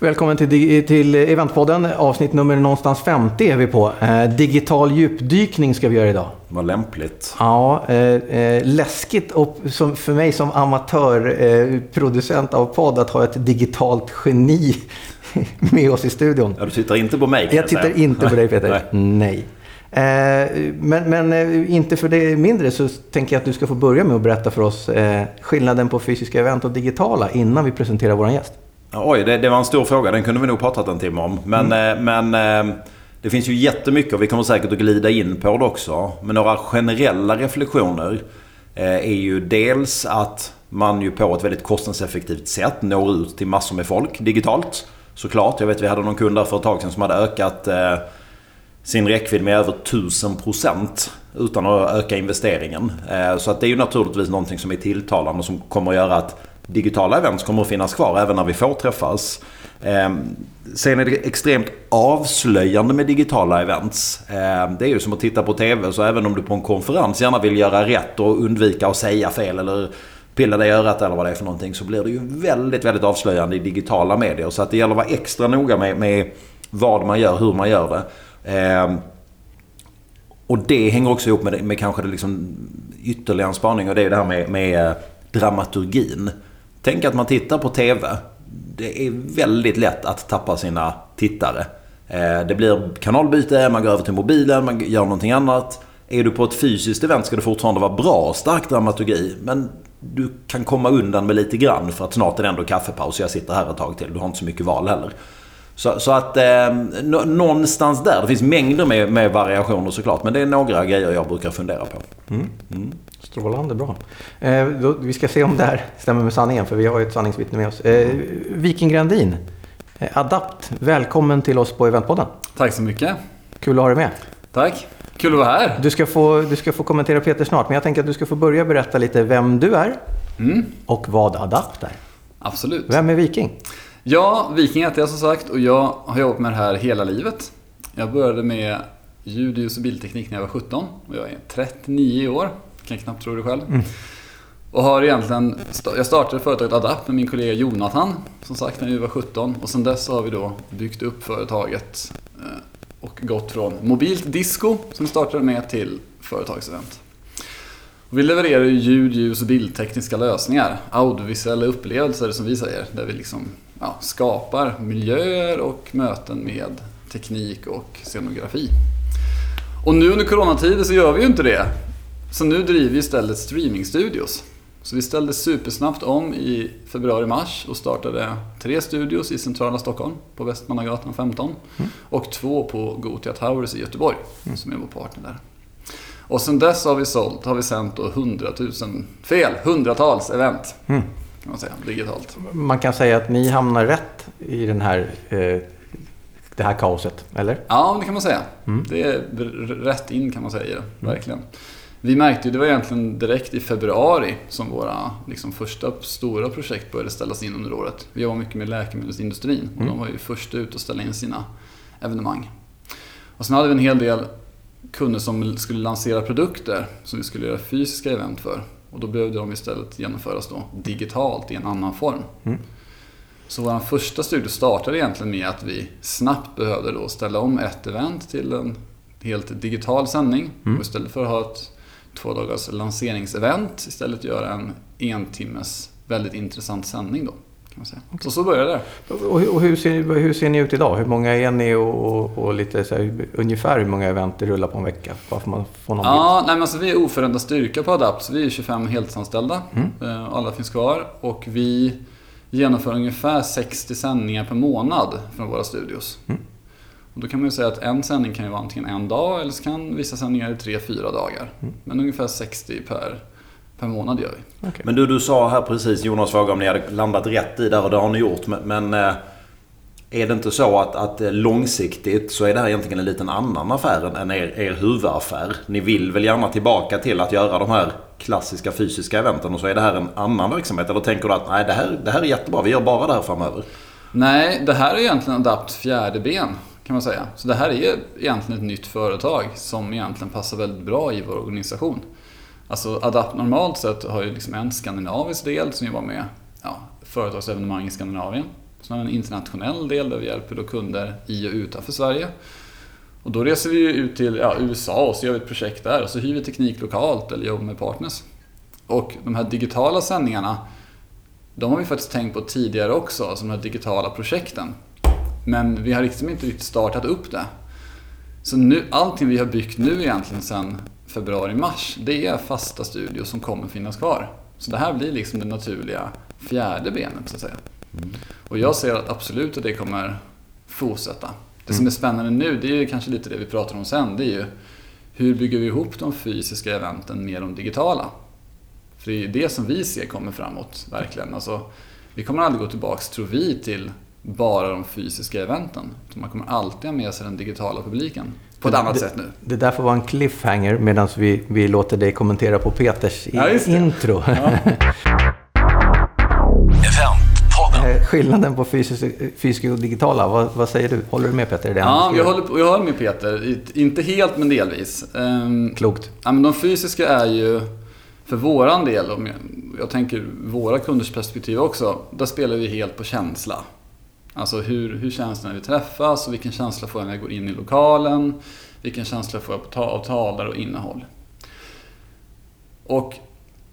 Välkommen till, till Eventpodden. Avsnitt nummer någonstans 50 är vi på. Eh, digital djupdykning ska vi göra idag. Vad lämpligt. Ja, eh, eh, läskigt och som, för mig som amatörproducent eh, av podd att ha ett digitalt geni med oss i studion. Ja, du tittar inte på mig Jag tittar säga. inte på dig Peter. Nej. Eh, men men eh, inte för det mindre så tänker jag att du ska få börja med att berätta för oss eh, skillnaden på fysiska event och digitala innan vi presenterar vår gäst. Oj, det, det var en stor fråga. Den kunde vi nog pratat en timme om. Men, Mm. eh, men eh, det finns ju jättemycket och vi kommer säkert att glida in på det också. Men några generella reflektioner eh, är ju dels att man ju på ett väldigt kostnadseffektivt sätt når ut till massor med folk digitalt. Såklart. Jag vet vi hade någon kund där för ett tag sedan som hade ökat sin räckvidd med över 1000% utan att öka investeringen. Så att det är ju naturligtvis någonting som är tilltalande och som kommer att göra att digitala events kommer att finnas kvar även när vi får träffas. Eh, Sen är det extremt avslöjande med digitala events. Eh, Det är ju som att titta på TV så även om du på en konferens gärna vill göra rätt och undvika att säga fel eller pilla dig i örat eller vad det är för någonting så blir det ju väldigt, väldigt avslöjande i digitala medier. Så att det gäller att vara extra noga med, med vad man gör, hur man gör det. Eh, och det hänger också ihop med, med kanske det liksom ytterligare en spaning och det är det här med, med eh, dramaturgin. Tänk att man tittar på TV. Det är väldigt lätt att tappa sina tittare. Eh, Det blir kanalbyte, man går över till mobilen, man gör någonting annat. Är du på ett fysiskt event ska det fortfarande vara bra och stark dramaturgi. Men du kan komma undan med lite grann för att snart är det ändå kaffepaus och jag sitter här ett tag till. Du har inte så mycket val heller. Så, så att eh, nå- någonstans där. Det finns mängder med, med variationer såklart. Men det är några grejer jag brukar fundera på. Strålande bra. Eh, då, vi ska se om det här stämmer med sanningen, för vi har ju ett sanningsvittne med oss. Eh, Viking Grandin, eh, Adapt, välkommen till oss på Eventpodden. Tack så mycket. Kul att ha dig med. Tack. Kul att vara här. Du ska, få, du ska få kommentera Peter snart, men jag tänker att du ska få börja berätta lite vem du är Mm, och vad Adapt är. absolut. Vem är Viking? Ja, Viking heter jag som sagt och jag har jobbat med det här hela livet. Jag började med ljud, ljus och bildteknik när jag var 17 och jag är 39 år. Kan jag knappt tro det själv. Och har egentligen, jag startade företaget Adapt med min kollega Jonathan, som sagt, när vi var 17. Och sen dess har vi då byggt upp företaget eh, och gått från mobilt disco, som vi startade med, till företagsevent. Och vi levererar ju ljud, ljus och bildtekniska lösningar. Audiovisuella upplevelser som vi säger. Där vi liksom ja, skapar miljöer och möten med teknik och scenografi. Och nu under coronatider så gör vi ju inte det. Så nu driver vi istället streamingstudios. Så vi ställde supersnabbt om i februari-mars och startade tre studios i centrala Stockholm på Västmannagatan 15 och två på Gotia Towers i Göteborg som är vår partner där. Och sen dess har vi sålt, har vi sänt då hundratusen, fel, hundratals event. Kan man säga, digitalt. Man kan säga att ni hamnar rätt i den här, eh, det här kaoset, eller? Ja, det kan man säga. Det är rätt in kan man säga, verkligen. Vi märkte ju, det var egentligen direkt i februari som våra liksom, första stora projekt började ställas in under året. Vi jobbar mycket med läkemedelsindustrin och de var ju först ut att ställa in sina evenemang. Och sen hade vi en hel del kunder som skulle lansera produkter som vi skulle göra fysiska event för. Och då behövde de istället genomföras då digitalt i en annan form. Så vår första studie startade egentligen med att vi snabbt behövde då ställa om ett event till en helt digital sändning. Och istället för att ha ett två dagars lanseringsevent istället göra en en timmes väldigt intressant sändning då. Kan man säga. Så så började det. Och, och hur, ser, hur ser ni ut idag? Hur många är ni och, och, och lite så här, ungefär hur många event det rullar på en vecka? Bara för man får någon bild. Ja, nej, men alltså, vi är oförändrad styrka på Adapt. Så vi är 25 heltidsanställda. Eh, Alla finns kvar. Och vi genomför ungefär 60 sändningar per månad från våra studios. Och då kan man ju säga att en sändning kan ju vara antingen en dag eller så kan vissa sändningar i tre, fyra dagar. Men ungefär 60 per, per månad gör vi. Men du, du sa här precis, Jonas frågade om ni hade landat rätt i där och det har ni gjort. Men, men eh, Är det inte så att, att eh, långsiktigt så är det här egentligen en liten annan affär än er, er huvudaffär? Ni vill väl gärna tillbaka till att göra de här klassiska fysiska eventen och så är det här en annan verksamhet? Eller tänker du att nej, det här, det här är jättebra, vi gör bara det här framöver? Nej, det här är egentligen Adapts fjärde ben kan man säga. Så det här är egentligen ett nytt företag som egentligen passar väldigt bra i vår organisation. Alltså Adapt normalt sett har ju liksom en skandinavisk del som jobbar med ja, företagsevenemang i Skandinavien. Sen har vi en internationell del där vi hjälper då kunder i och utanför Sverige. Och då reser vi ut till ja, USA och så gör vi ett projekt där och så hyr vi teknik lokalt eller jobbar med partners. Och de här digitala sändningarna, de har vi faktiskt tänkt på tidigare också, alltså de här digitala projekten. Men vi har liksom inte riktigt startat upp det. Så nu, allting vi har byggt nu egentligen sedan februari-mars, det är fasta studios som kommer finnas kvar. Så det här blir liksom det naturliga fjärde benet så att säga. Mm. Och jag ser att absolut att det kommer fortsätta. Det som är spännande nu, det är ju kanske lite det vi pratar om sen, det är ju hur bygger vi ihop de fysiska eventen med de digitala? För det är det som vi ser kommer framåt, verkligen. Alltså, vi kommer aldrig gå tillbaks, tror vi, till bara de fysiska eventen. Man kommer alltid ha med sig den digitala publiken. På ett annat det, sätt nu. Det där får vara en cliffhanger medan vi, vi låter dig kommentera på Peters ja, intro. Ja. Eh, skillnaden på fysiska och digitala, vad, vad, säger du? Håller du med Peter? Det ja, jag håller, jag håller med Peter. Inte helt, men delvis. Um, Klokt. Ja, men de fysiska är ju, för våran del, om jag, jag tänker våra kunders perspektiv också, där spelar vi helt på känsla. Alltså hur, hur känns det när vi träffas och vilken känsla får jag när jag går in i lokalen? Vilken känsla får jag av talare och innehåll? Och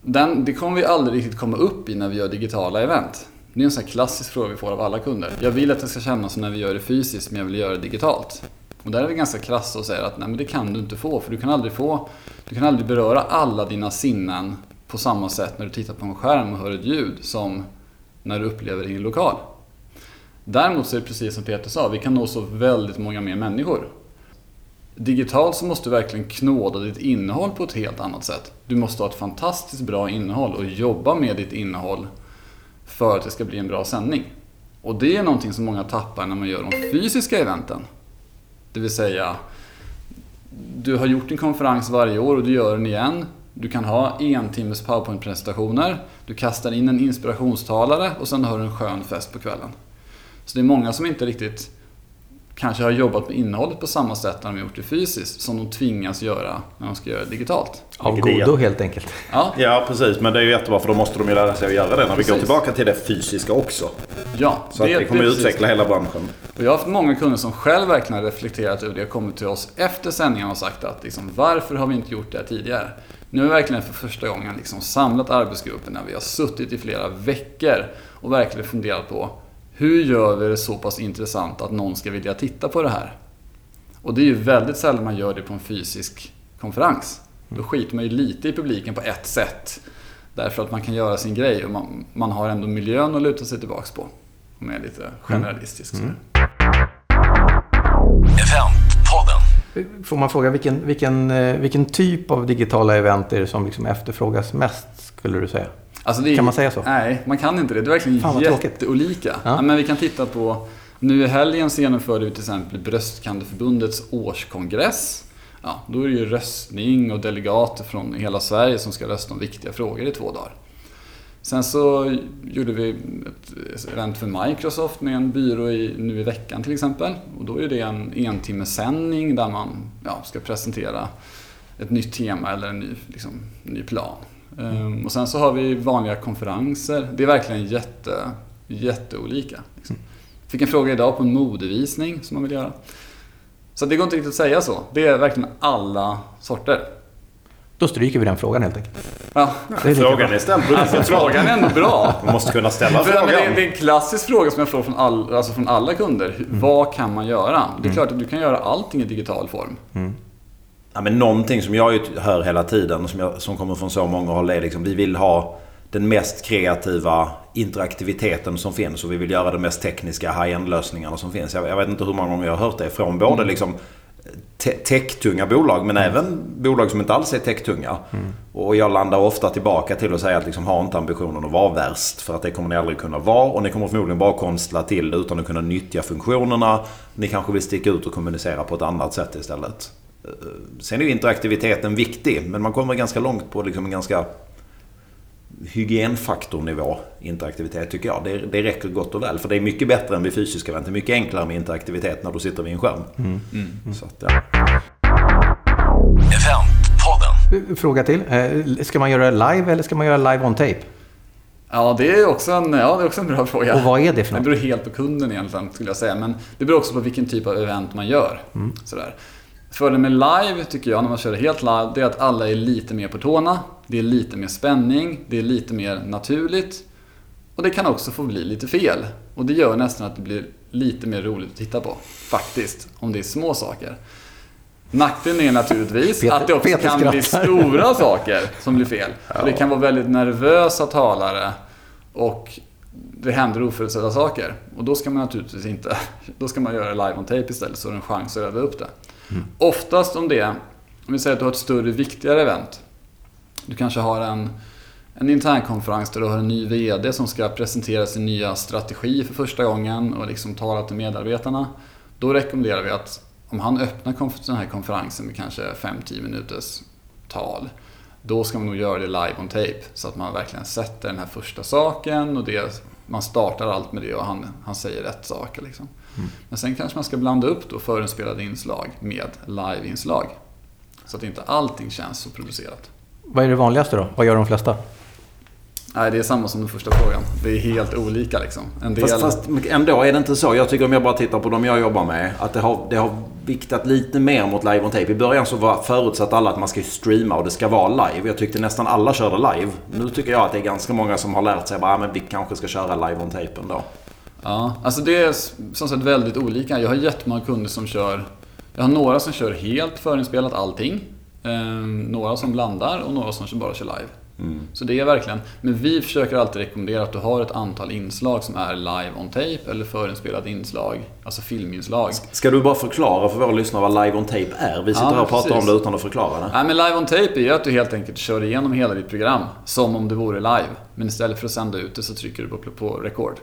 den, det kommer vi aldrig riktigt komma upp i när vi gör digitala event. Det är en sån här klassisk fråga vi får av alla kunder. Jag vill att det ska kännas som när vi gör det fysiskt, men jag vill göra det digitalt. Och där är vi ganska krassa och säger att nej, men det kan du inte få, för du kan aldrig få, du kan aldrig beröra alla dina sinnen på samma sätt när du tittar på en skärm och hör ett ljud som när du upplever det i en lokal. Däremot så är det precis som Peter sa, vi kan nå så väldigt många mer människor. Digitalt så måste du verkligen knåda ditt innehåll på ett helt annat sätt. Du måste ha ett fantastiskt bra innehåll och jobba med ditt innehåll för att det ska bli en bra sändning. Och det är någonting som många tappar när man gör de fysiska eventen. Det vill säga, du har gjort en konferens varje år och du gör den igen. Du kan ha en timmes powerpoint-presentationer, du kastar in en inspirationstalare och sen har du en skön fest på kvällen. Så det är många som inte riktigt kanske har jobbat med innehållet på samma sätt när de har gjort det fysiskt som de tvingas göra när de ska göra det digitalt. Av godo helt enkelt. Ja. ja, precis. Men det är ju jättebra för då måste de ju lära sig att göra det när precis. vi går tillbaka till det fysiska också. Ja, Så det, att det kommer det utveckla hela branschen. Och jag har haft många kunder som själv verkligen har reflekterat över det och kommit till oss efter sändningen och sagt att liksom, varför har vi inte gjort det här tidigare? Nu har vi verkligen för första gången liksom samlat arbetsgruppen när vi har suttit i flera veckor och verkligen funderat på hur gör vi det så pass intressant att någon ska vilja titta på det här? Och det är ju väldigt sällan man gör det på en fysisk konferens. Då skiter man ju lite i publiken på ett sätt. Därför att man kan göra sin grej och man, man har ändå miljön att luta sig tillbaks på. Om jag är lite generalistisk. Mm. Mm. Får man fråga vilken, vilken, eh, vilken typ av digitala event är det som liksom efterfrågas mest, skulle du säga? Alltså är, kan man säga så? Nej, man kan inte det. Det är verkligen Fan, jätteolika. Ja. men vi kan titta på, nu i helgen så genomförde vi till exempel Bröstcancerförbundets årskongress. Ja, då är det ju röstning och delegater från hela Sverige som ska rösta om viktiga frågor i två dagar. Sen så gjorde vi ett event för Microsoft med en byrå i, nu i veckan till exempel. Och då är det en entimmesändning där man ja, ska presentera ett nytt tema eller en ny, liksom, ny plan. Um, och sen så har vi vanliga konferenser. Det är verkligen jätte, jätteolika. Liksom. Fick en fråga idag på en modevisning som man vill göra. Så det går inte riktigt att säga så. Det är verkligen alla sorter. Då stryker vi den frågan helt enkelt. Ja. Är frågan är ställd. Alltså, frågan är ändå bra. Man måste kunna ställa frågan. Det är, det är en klassisk fråga som jag får från, all, alltså från alla kunder. Mm. Vad kan man göra? Det är mm. klart att du kan göra allting i digital form. Mm. Ja, men någonting som jag hör hela tiden och som, jag, som kommer från så många håll är liksom vi vill ha den mest kreativa interaktiviteten som finns och vi vill göra de mest tekniska high-end lösningarna som finns. Jag, jag, vet inte hur många gånger jag har hört det från både mm. liksom te- techtunga bolag men även bolag som inte alls är techtunga. Och jag landar ofta tillbaka till att säga att liksom, ha inte ambitionen att vara värst. För att det kommer ni aldrig kunna vara och ni kommer förmodligen bara konstla till det utan att kunna nyttja funktionerna. Ni kanske vill sticka ut och kommunicera på ett annat sätt istället. Eh, Sen är ju interaktiviteten viktig men man kommer ganska långt på liksom en ganska hygienfaktornivå interaktivitet tycker jag. Det, det räcker gott och väl. För det är mycket bättre än vid fysiska event. Det är mycket enklare med interaktivitet när du sitter vid en skärm. Så att, ja. Eventpodden. Fråga till. Eh, Ska man göra det live eller ska man göra live on tape? Ja, det är också en, ja, det är också en bra fråga. Och vad är det för Det något? beror helt på kunden egentligen, skulle jag säga. Men det beror också på vilken typ av event man gör. Sådär. Fördelen med live, tycker jag, när man kör helt live, det är att alla är lite mer på tårna. Det är lite mer spänning, det är lite mer naturligt. Och det kan också få bli lite fel. Och det gör nästan att det blir lite mer roligt att titta på. Faktiskt, om det är små saker. Nackdelen är naturligtvis Peter- att det också Peter kan bli stora saker som blir fel. Och det kan vara väldigt nervösa talare och det händer oförutsedda saker. Och då ska man naturligtvis inte... Då ska man göra det live on tape istället så har du en chans att rädda upp det. Oftast om det... Om vi säger att du har ett större, viktigare event. Du kanske har en, en internkonferens där du har en ny VD som ska presentera sin nya strategi för första gången och liksom tala till medarbetarna. Då rekommenderar vi att om han öppnar den här konferensen med kanske 5-10 minuters tal. Då ska man nog göra det live on tape så att man verkligen sätter den här första saken och det, man startar allt med det och han, han säger rätt saker. Liksom. Men sen kanske man ska blanda upp då förinspelade inslag med live-inslag. Så att inte allting känns så producerat. Vad är det vanligaste då? Vad gör de flesta? Nej, det är samma som den första frågan. Det är helt olika liksom. En del... Fast, fast ändå är det inte så. Jag tycker om jag bara tittar på de jag jobbar med. Att det har, det har viktat lite mer mot live on tape. I början så var förutsatt alla att man ska streama och det ska vara live. Jag tyckte nästan alla körde live. Nu tycker jag att det är ganska många som har lärt sig att men vi kanske ska köra live on tape ändå. Ja, alltså det är som sagt väldigt olika. Jag har jättemånga kunder som kör... Jag har några som kör helt förinspelat allting. Ehm, några som blandar och några som bara kör live. Så det är verkligen... Men vi försöker alltid rekommendera att du har ett antal inslag som är live on tape eller förinspelade inslag, alltså filminslag. Ska du bara förklara för våra lyssnare vad live on tape är? Vi sitter Ja, här och pratar precis. om det utan att förklara det. Nej, men live on tape är ju att du helt enkelt kör igenom hela ditt program som om det vore live. Men istället för att sända ut det så trycker du på, på record.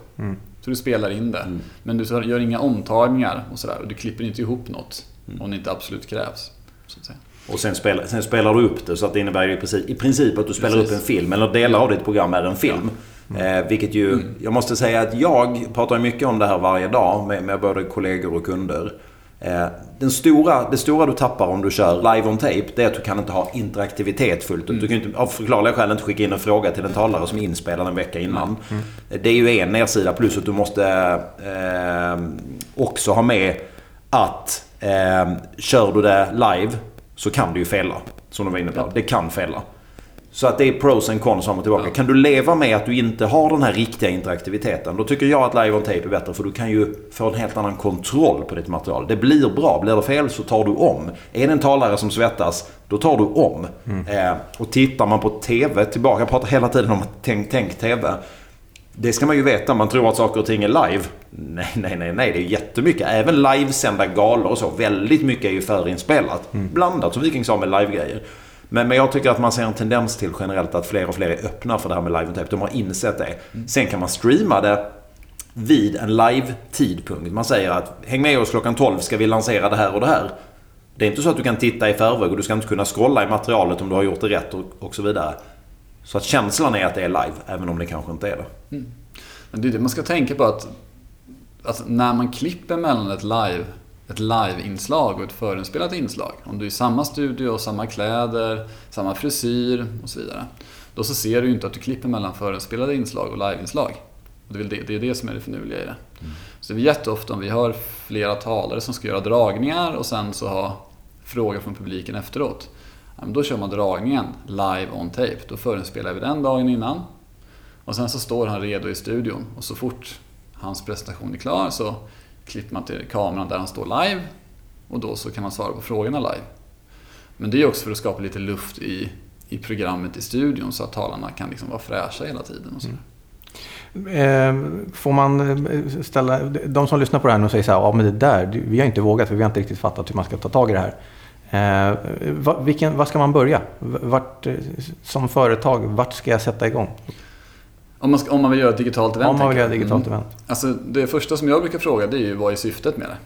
Så du spelar in det. Men du gör inga omtagningar och sådär. Och du klipper inte ihop något om det inte absolut krävs. Så att säga. Och sen spelar, sen spelar du upp det så att det innebär ju i princip, i princip att du spelar Precis. upp en film. Eller delar av ditt program är en film. Eh, vilket ju, jag måste säga att jag pratar mycket om det här varje dag med, med både kollegor och kunder. Eh, den stora, det stora du tappar om du kör live on tape, det är att du kan inte ha interaktivitet fullt ut. Du kan inte, av förklarliga skäl inte skicka in en fråga till en talare som är inspelad en vecka innan. Det är ju en nedsida plus att du måste eh, också ha med att eh, kör du det live så kan det ju fela. Som du var inne på. Det kan fela. Så att det är pros and cons fram och tillbaka. Kan du leva med att du inte har den här riktiga interaktiviteten. Då tycker jag att live on tape är bättre. För du kan ju få en helt annan kontroll på ditt material. Det blir bra. Blir det fel så tar du om. Är det en talare som svettas, då tar du om. Eh, och tittar man på TV tillbaka. Jag pratar hela tiden om tänk, tänk TV. Det ska man ju veta. Man tror att saker och ting är live. Nej, nej, nej, nej. Det är jättemycket. Även livesända galor och så. Väldigt mycket är ju förinspelat. Blandat, som Viking sa, med livegrejer. Men, men jag tycker att man ser en tendens till generellt att fler och fler är öppna för det här med live tape. De har insett det. Sen kan man streama det vid en live-tidpunkt. Man säger att häng med oss klockan 12 ska vi lansera det här och det här. Det är inte så att du kan titta i förväg och du ska inte kunna scrolla i materialet om du har gjort det rätt och, och så vidare. Så att känslan är att det är live, även om det kanske inte är det. Men det är det man ska tänka på att, att när man klipper mellan ett live ett live-inslag och ett förinspelat inslag. Om du är i samma studio, samma kläder, samma frisyr och så vidare. Då så ser du ju inte att du klipper mellan förinspelade inslag och live-inslag. Och det, är det, det är det som är det finurliga i det. Så det är jätteofta om vi har flera talare som ska göra dragningar och sen så ha frågor från publiken efteråt. Då kör man dragningen live on tape. Då förinspelar vi den dagen innan. Och sen så står han redo i studion och så fort hans presentation är klar så klipper man till kameran där han står live och då så kan man svara på frågorna live. Men det är också för att skapa lite luft i, i programmet i studion så att talarna kan liksom vara fräscha hela tiden. Och så. Mm. Eh, får man eh, ställa, de som lyssnar på det här nu och säger så här, ja men det där, vi har inte vågat för vi har inte riktigt fattat hur man ska ta tag i det här. Eh, vilken, var ska man börja? Vart, eh, som företag, vart ska jag sätta igång? Om man, ska, om man vill göra ett digitalt event? Om man vill göra ett digitalt mm. event. Alltså, det första som jag brukar fråga det är ju vad är syftet med det?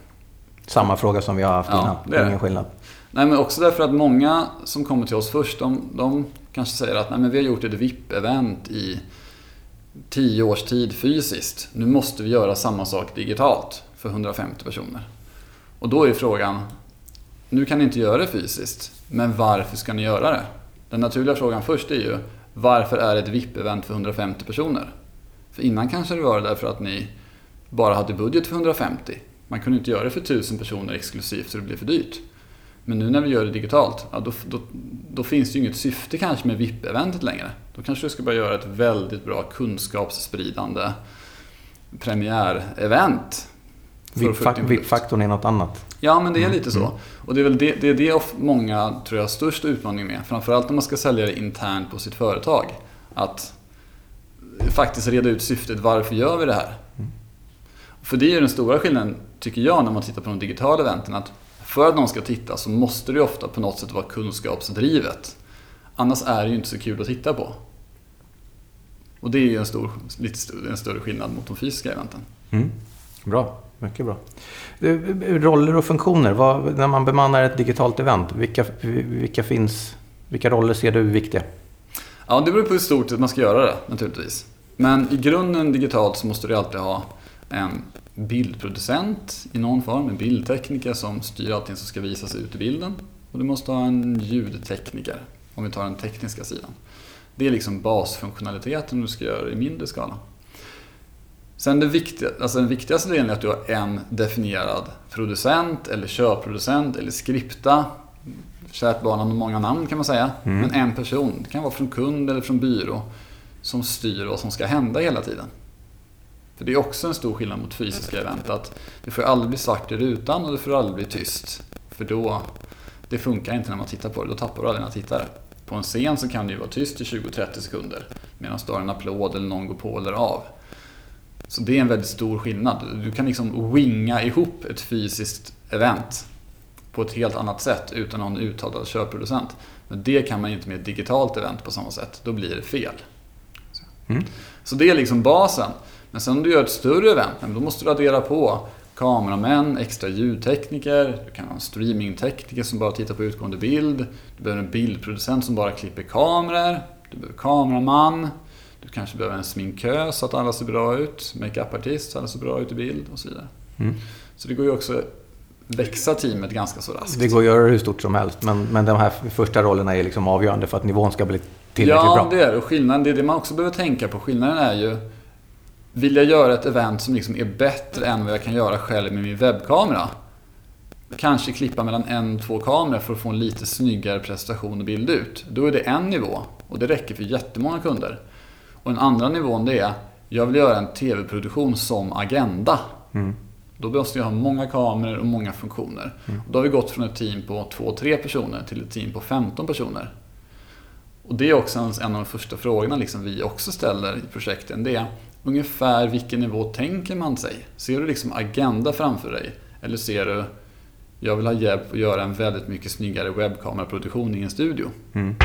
Samma fråga som vi har haft ja, innan. Det är ingen skillnad. Nej, men också därför att många som kommer till oss först, de, de kanske säger att Nej, men vi har gjort ett VIP-event i tio års tid fysiskt. Nu måste vi göra samma sak digitalt för 150 personer. Och då är frågan, nu kan ni inte göra det fysiskt, men varför ska ni göra det? Den naturliga frågan först är ju, varför är det ett VIP-event för 150 personer? För innan kanske det var därför att ni bara hade budget för 150. Man kunde inte göra det för 1000 personer exklusivt så det blev för dyrt. Men nu när vi gör det digitalt, ja, då, då, då finns det ju inget syfte kanske med VIP-eventet längre. Då kanske du ska börja göra ett väldigt bra kunskapsspridande premiärevent. VIP-faktorn är något annat. Ja, men det är lite så. Mm. Och det är väl det, det, är det många tror jag har störst utmaning med. Framförallt när man ska sälja det internt på sitt företag. Att faktiskt reda ut syftet, varför gör vi det här? Mm. För det är ju den stora skillnaden, tycker jag, när man tittar på de digitala eventen. Att för att någon ska titta så måste det ofta på något sätt vara kunskapsdrivet. Annars är det ju inte så kul att titta på. Och det är ju en, stor, lite en större skillnad mot de fysiska eventen. Mm. Bra, mycket bra. Roller och funktioner, vad, när man bemannar ett digitalt event, vilka, vilka, finns, vilka roller ser du viktiga? Ja, det beror på hur stort man ska göra det naturligtvis. Men i grunden digitalt så måste du alltid ha en bildproducent i någon form, en bildtekniker som styr allting som ska visas ut i bilden. Och du måste ha en ljudtekniker, om vi tar den tekniska sidan. Det är liksom basfunktionaliteten du ska göra i mindre skala. Sen det viktiga, alltså den viktigaste delen är att du har en definierad producent eller körproducent eller skripta. Kärt barn har många namn kan man säga. Mm. Men en person, det kan vara från kund eller från byrå, som styr vad som ska hända hela tiden. För det är också en stor skillnad mot fysiska event. Att det får aldrig bli svart i rutan och det får aldrig bli tyst. För då, det funkar inte när man tittar på det. Då tappar du alla dina tittare. På en scen så kan det ju vara tyst i 20-30 sekunder. Medan du har en applåd eller någon går på eller av. Så det är en väldigt stor skillnad. Du kan liksom winga ihop ett fysiskt event på ett helt annat sätt utan en uttalad körproducent. Men det kan man inte med ett digitalt event på samma sätt. Då blir det fel. Mm. Så det är liksom basen. Men sen om du gör ett större event, då måste du addera på kameramän, extra ljudtekniker, du kan ha en streamingtekniker som bara tittar på utgående bild, du behöver en bildproducent som bara klipper kameror, du behöver kameraman, du kanske behöver en sminkö så att alla ser bra ut, makeupartist så att alla ser bra ut i bild och så vidare. Mm. Så det går ju också växa teamet ganska så raskt. Det går att göra hur stort som helst, men, men de här första rollerna är liksom avgörande för att nivån ska bli tillräckligt ja, bra. Ja, det är. Och skillnaden, det är det man också behöver tänka på. Skillnaden är ju vill jag göra ett event som liksom är bättre än vad jag kan göra själv med min webbkamera. Kanske klippa mellan en två kameror för att få en lite snyggare prestation och bild ut. Då är det en nivå och det räcker för jättemånga kunder. Och den andra nivån det är, jag vill göra en TV-produktion som agenda. Mm. Då måste jag ha många kameror och många funktioner. Mm. Och då har vi gått från ett team på två, tre personer till ett team på 15 personer. Och det är också en av de första frågorna liksom vi också ställer i projekten. Det är, ungefär vilken nivå tänker man sig? Ser du liksom agenda framför dig? Eller ser du, jag vill ha hjälp att göra en väldigt mycket snyggare webbkameraproduktion i en studio? Mm.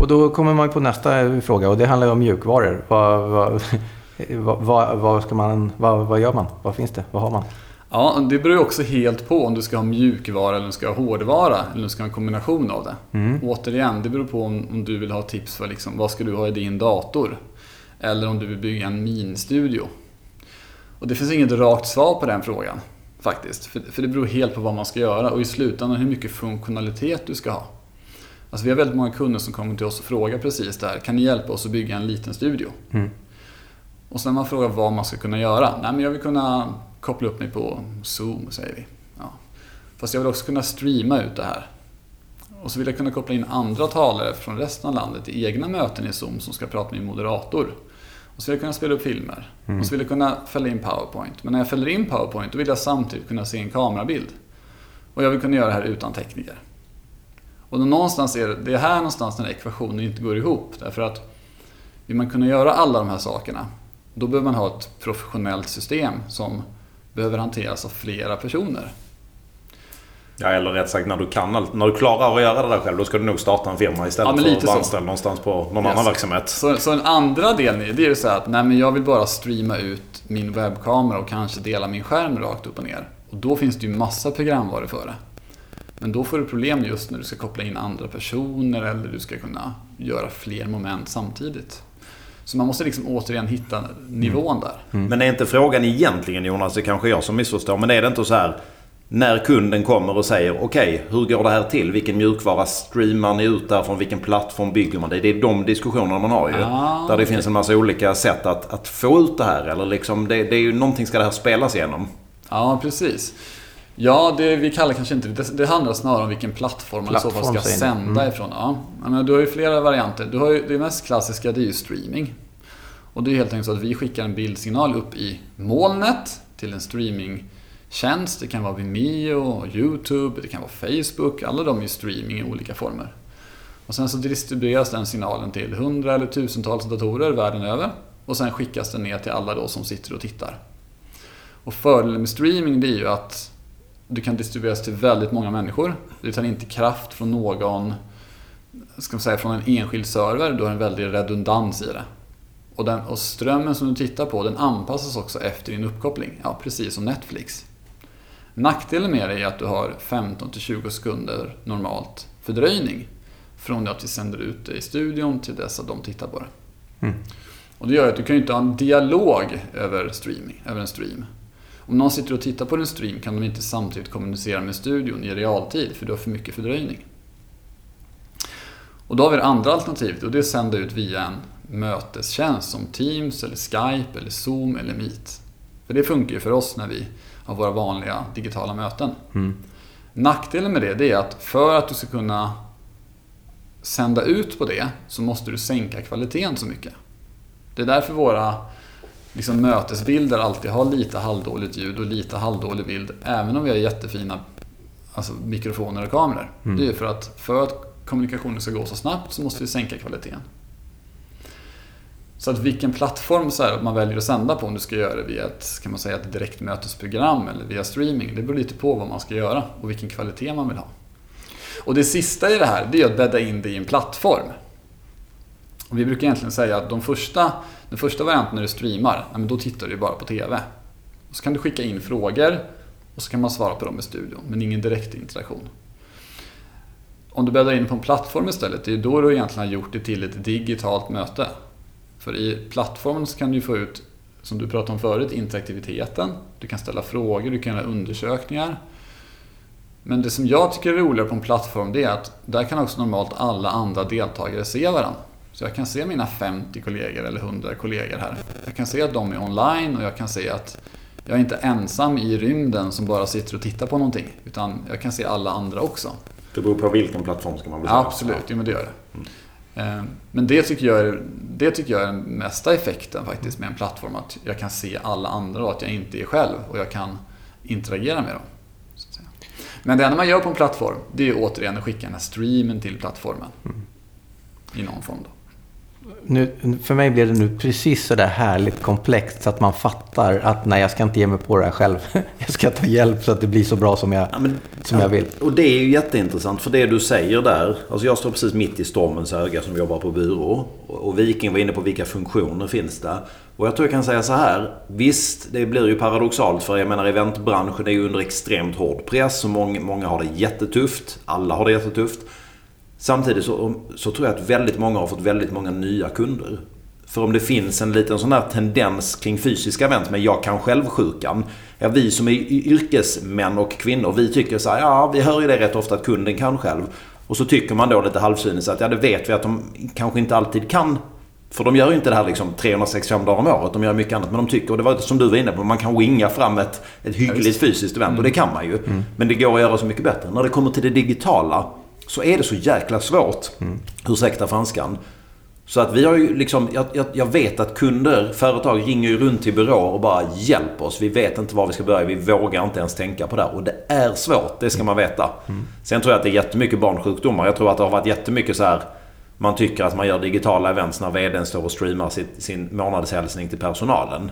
Och då kommer man på nästa fråga och det handlar om mjukvaror. Vad, vad, vad, vad, ska man, vad, vad gör man? Vad finns det? Vad har man? Ja, det beror också helt på om du ska ha mjukvara eller om du ska ha hårdvara eller om du ska ha en kombination av det. Mm. Återigen, det beror på om, om du vill ha tips för liksom, vad ska du ha i din dator. Eller om du vill bygga en minstudio. Och det finns inget rakt svar på den frågan faktiskt. För, för det beror helt på vad man ska göra och i slutändan hur mycket funktionalitet du ska ha. Alltså vi har väldigt många kunder som kommer till oss och frågar precis det här. Kan ni hjälpa oss att bygga en liten studio? Mm. Och sen när man frågar vad man ska kunna göra. Nej men jag vill kunna koppla upp mig på Zoom, säger vi. Ja. Fast jag vill också kunna streama ut det här. Och så vill jag kunna koppla in andra talare från resten av landet i egna möten i Zoom som ska prata med min moderator. Och så vill jag kunna spela upp filmer. Mm. Och så vill jag kunna fälla in PowerPoint. Men när jag fäller in PowerPoint då vill jag samtidigt kunna se en kamerabild. Och jag vill kunna göra det här utan tekniker. Och då någonstans är det, det är här någonstans den här ekvationen inte går ihop. Därför att Vill man kunna göra alla de här sakerna, då behöver man ha ett professionellt system som behöver hanteras av flera personer. Ja, eller rätt sagt när du kan. När du klarar att göra det där själv, då ska du nog starta en firma istället Ja, för att vara anställd någonstans på någon Yes. annan verksamhet. Så, så den andra delen det är ju så här att nej, men jag vill bara streama ut min webbkamera och kanske dela min skärm rakt upp och ner. Och då finns det ju massa programvaror för det. Men då får du problem just när du ska koppla in andra personer eller du ska kunna göra fler moment samtidigt. Så man måste liksom återigen hitta nivån där. Men är inte frågan egentligen Jonas, det kanske är jag som missförstår, men är det inte så här när kunden kommer och säger okej, hur går det här till? Vilken mjukvara streamar ni ut där? Från vilken plattform bygger man det? Det är de diskussionerna man har ju. Ah, där det okej. finns en massa olika sätt att, att få ut det här. Eller liksom, det, det är ju någonting ska det här spelas igenom. Ja, precis. Ja, det vi kallar kanske inte det. Det handlar snarare om vilken plattform man i så fall ska Plattform, sända Mm. ifrån. Ja. Menar, du har ju flera varianter. Du har ju, det mest klassiska det är ju streaming. Och det är helt enkelt så att vi skickar en bildsignal upp i molnet till en streamingtjänst. Det kan vara Vimeo, YouTube, det kan vara Facebook. Alla de är ju streaming i olika former. Och sen så distribueras den signalen till hundra eller tusentals datorer världen över. Och sen skickas den ner till alla då som sitter och tittar. Och fördelen med streaming det är ju att du kan distribueras till väldigt många människor. Det tar inte kraft från någon, ska man säga, från en enskild server. Du har en väldig redundans i det. Och, den, och strömmen som du tittar på den anpassas också efter din uppkoppling. Ja, precis som Netflix. Nackdelen med det är att du har 15-20 sekunder normalt fördröjning. Från det att vi sänder ut det i studion till dess att de tittar på det. Mm. Och det gör att du kan ju inte ha en dialog över, streaming, över en stream. Om någon sitter och tittar på din stream kan de inte samtidigt kommunicera med studion i realtid för du har för mycket fördröjning. Och då har vi det andra alternativet och det är att sända ut via en mötestjänst som Teams, eller Skype, eller Zoom eller Meet. För det funkar ju för oss när vi har våra vanliga digitala möten. Mm. Nackdelen med det, det är att för att du ska kunna sända ut på det så måste du sänka kvaliteten så mycket. Det är därför våra liksom, mötesbilder alltid har lite halvdåligt ljud och lite halvdålig bild. Även om vi har jättefina alltså, mikrofoner och kameror. Mm. Det är för att för att kommunikationen ska gå så snabbt så måste vi sänka kvaliteten. Så att vilken plattform så här, man väljer att sända på, om du ska göra det via ett, kan man säga, ett direktmötesprogram eller via streaming, det beror lite på vad man ska göra och vilken kvalitet man vill ha. Och det sista i det här, det är att bädda in det i en plattform. Och vi brukar egentligen säga att de första, den första varianten när du streamar, då tittar du ju bara på TV. Och så kan du skicka in frågor och så kan man svara på dem i studion, men ingen direktinteraktion. Om du bäddar in på en plattform istället, det är då du egentligen har gjort det till ett digitalt möte. För i plattformen så kan du få ut, som du pratade om förut, interaktiviteten. Du kan ställa frågor, du kan göra undersökningar. Men det som jag tycker är roligare på en plattform det är att där kan också normalt alla andra deltagare se varandra. Så jag kan se mina 50 kollegor eller 100 kollegor här. Jag kan se att de är online och jag kan se att jag är inte ensam i rymden som bara sitter och tittar på någonting. Utan jag kan se alla andra också. Det beror på vilken plattform ska man säga. Absolut, jo, men det gör det. Eh, Men det tycker, jag är, det tycker jag är den mesta effekten faktiskt med en plattform. Att jag kan se alla andra och att jag inte är själv och jag kan interagera med dem. Men det enda man gör på en plattform, det är återigen att skicka den här streamen till plattformen. I någon form då. Nu, för mig blev det nu precis så där härligt komplext så att man fattar att nej, jag ska inte ge mig på det här själv. Jag ska ta hjälp så att det blir så bra som jag, Ja, men, som jag vill. Och det är ju jätteintressant för det du säger där. Alltså jag står precis mitt i stormens öga som jobbar på byrå. Och och Viking var inne på vilka funktioner finns det. Och jag tror jag kan säga så här. Visst, det blir ju paradoxalt för jag menar eventbranschen är ju under extremt hård press. Och många, många har det jättetufft. Alla har det jättetufft. Samtidigt så, så tror jag att väldigt många har fått väldigt många nya kunder. För om det finns en liten sån här tendens kring fysiska event med jag kan själv-sjukan. Ja, vi som är yrkesmän och kvinnor, vi tycker så här, ja vi hör ju det rätt ofta att kunden kan själv. Och så tycker man då lite halvcyniskt att ja det vet vi att de kanske inte alltid kan. För de gör ju inte det här liksom 365 dagar om året, de gör mycket annat. Men de tycker, och det var som du var inne på, man kan winga fram ett, ett hyggligt fysiskt event. Och det kan man ju. Men det går att göra så mycket bättre. När det kommer till det digitala så är det så jäkla svårt. Ursäkta franskan. Så att vi har ju liksom, jag, jag, jag vet att kunder, företag ringer ju runt till byråer och bara hjälp oss. Vi vet inte var vi ska börja. Vi vågar inte ens tänka på det. Och det är svårt, det ska man veta. Sen tror jag att det är jättemycket barnsjukdomar. Jag tror att det har varit jättemycket så här man tycker att man gör digitala events när VDn står och streamar sitt, sin månadshälsning till personalen.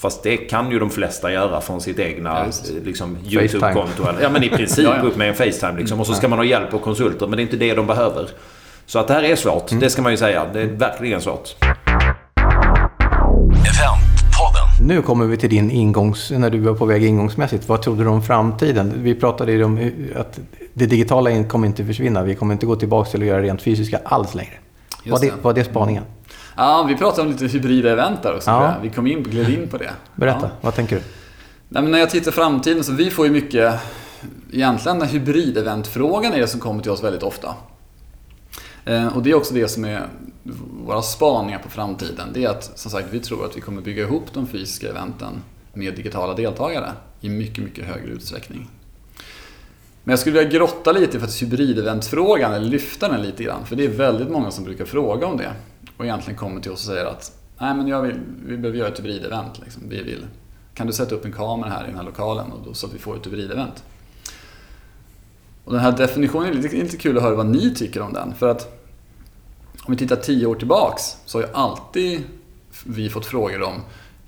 Fast det kan ju de flesta göra från sitt egna Ja, liksom, YouTube-konto. Ja, men i princip Ja, ja. upp med en Facetime. Liksom. Och så ska man ha hjälp och konsulter, men det är inte det de behöver. Så att det här är svårt, det ska man ju säga. Det är verkligen svårt. Nu kommer vi till din ingångs... När du var på väg ingångsmässigt. Vad trodde du om framtiden? Vi pratade ju om hur- att det digitala kommer inte försvinna. Vi kommer inte gå tillbaka till att göra rent fysiska alls längre. Var det, det. var det spaningen? Ja, vi pratade om lite hybrida event där också. Ja. Vi kom in, gled in på det. Berätta, Ja. vad tänker du? Nej, men när jag tittar framtiden så vi får ju mycket... Egentligen hybrideventfrågan är det som kommer till oss väldigt ofta. Eh, och det är också det som är våra spaningar på framtiden. Det är att som sagt vi tror att vi kommer bygga ihop de fysiska eventen med digitala deltagare i mycket, mycket högre utsträckning. Men jag skulle vilja grotta lite i faktiskt hybrideventfrågan, eller lyfta den lite grann. För det är väldigt många som brukar fråga om det. Och egentligen kommer till oss och säger att Nej men jag vill, vi behöver göra ett hybridevent. Liksom. Vi vill, kan du sätta upp en kamera här i den här lokalen och då, så att vi får ett hybridevent? Och den här definitionen är lite, lite kul att höra vad ni tycker om den. För att om vi tittar tio år tillbaks så har ju alltid vi fått frågor om